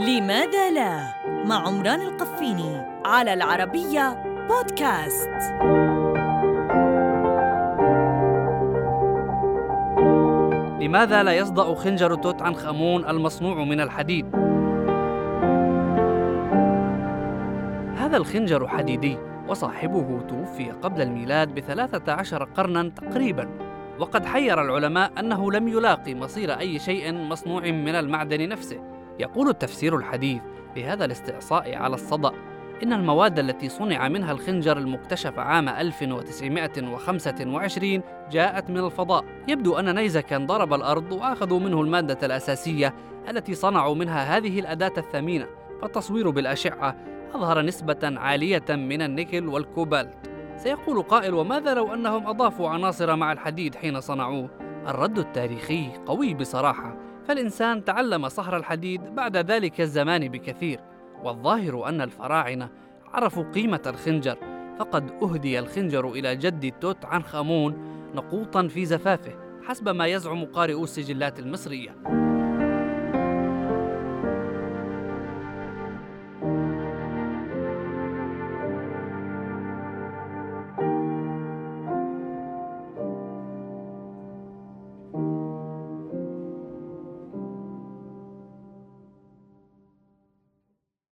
لماذا لا؟ مع عمران القفيني على العربية بودكاست. لماذا لا يصدأ خنجر توت عنخ آمون المصنوع من الحديد؟ هذا الخنجر حديدي وصاحبه توفي قبل الميلاد بثلاثة عشر قرنا تقريبا. وقد حير العلماء أنه لم يلاقي مصير أي شيء مصنوع من المعدن نفسه. يقول التفسير الحديث لهذا الاستعصاء على الصدأ إن المواد التي صنع منها الخنجر المكتشف عام 1925 جاءت من الفضاء. يبدو أن نيزكا ضرب الأرض وأخذوا منه المادة الأساسية التي صنعوا منها هذه الأداة الثمينة. فالتصوير بالأشعة أظهر نسبة عالية من النيكل والكوبالت. سيقول قائل وماذا لو أنهم أضافوا عناصر مع الحديد حين صنعوه؟ الرد التاريخي قوي بصراحة. فالإنسان تعلم صهر الحديد بعد ذلك الزمان بكثير والظاهر أن الفراعنة عرفوا قيمة الخنجر فقد أهدي الخنجر إلى جد توت عنخ آمون نقوطا في زفافه حسب ما يزعم قارئو السجلات المصرية.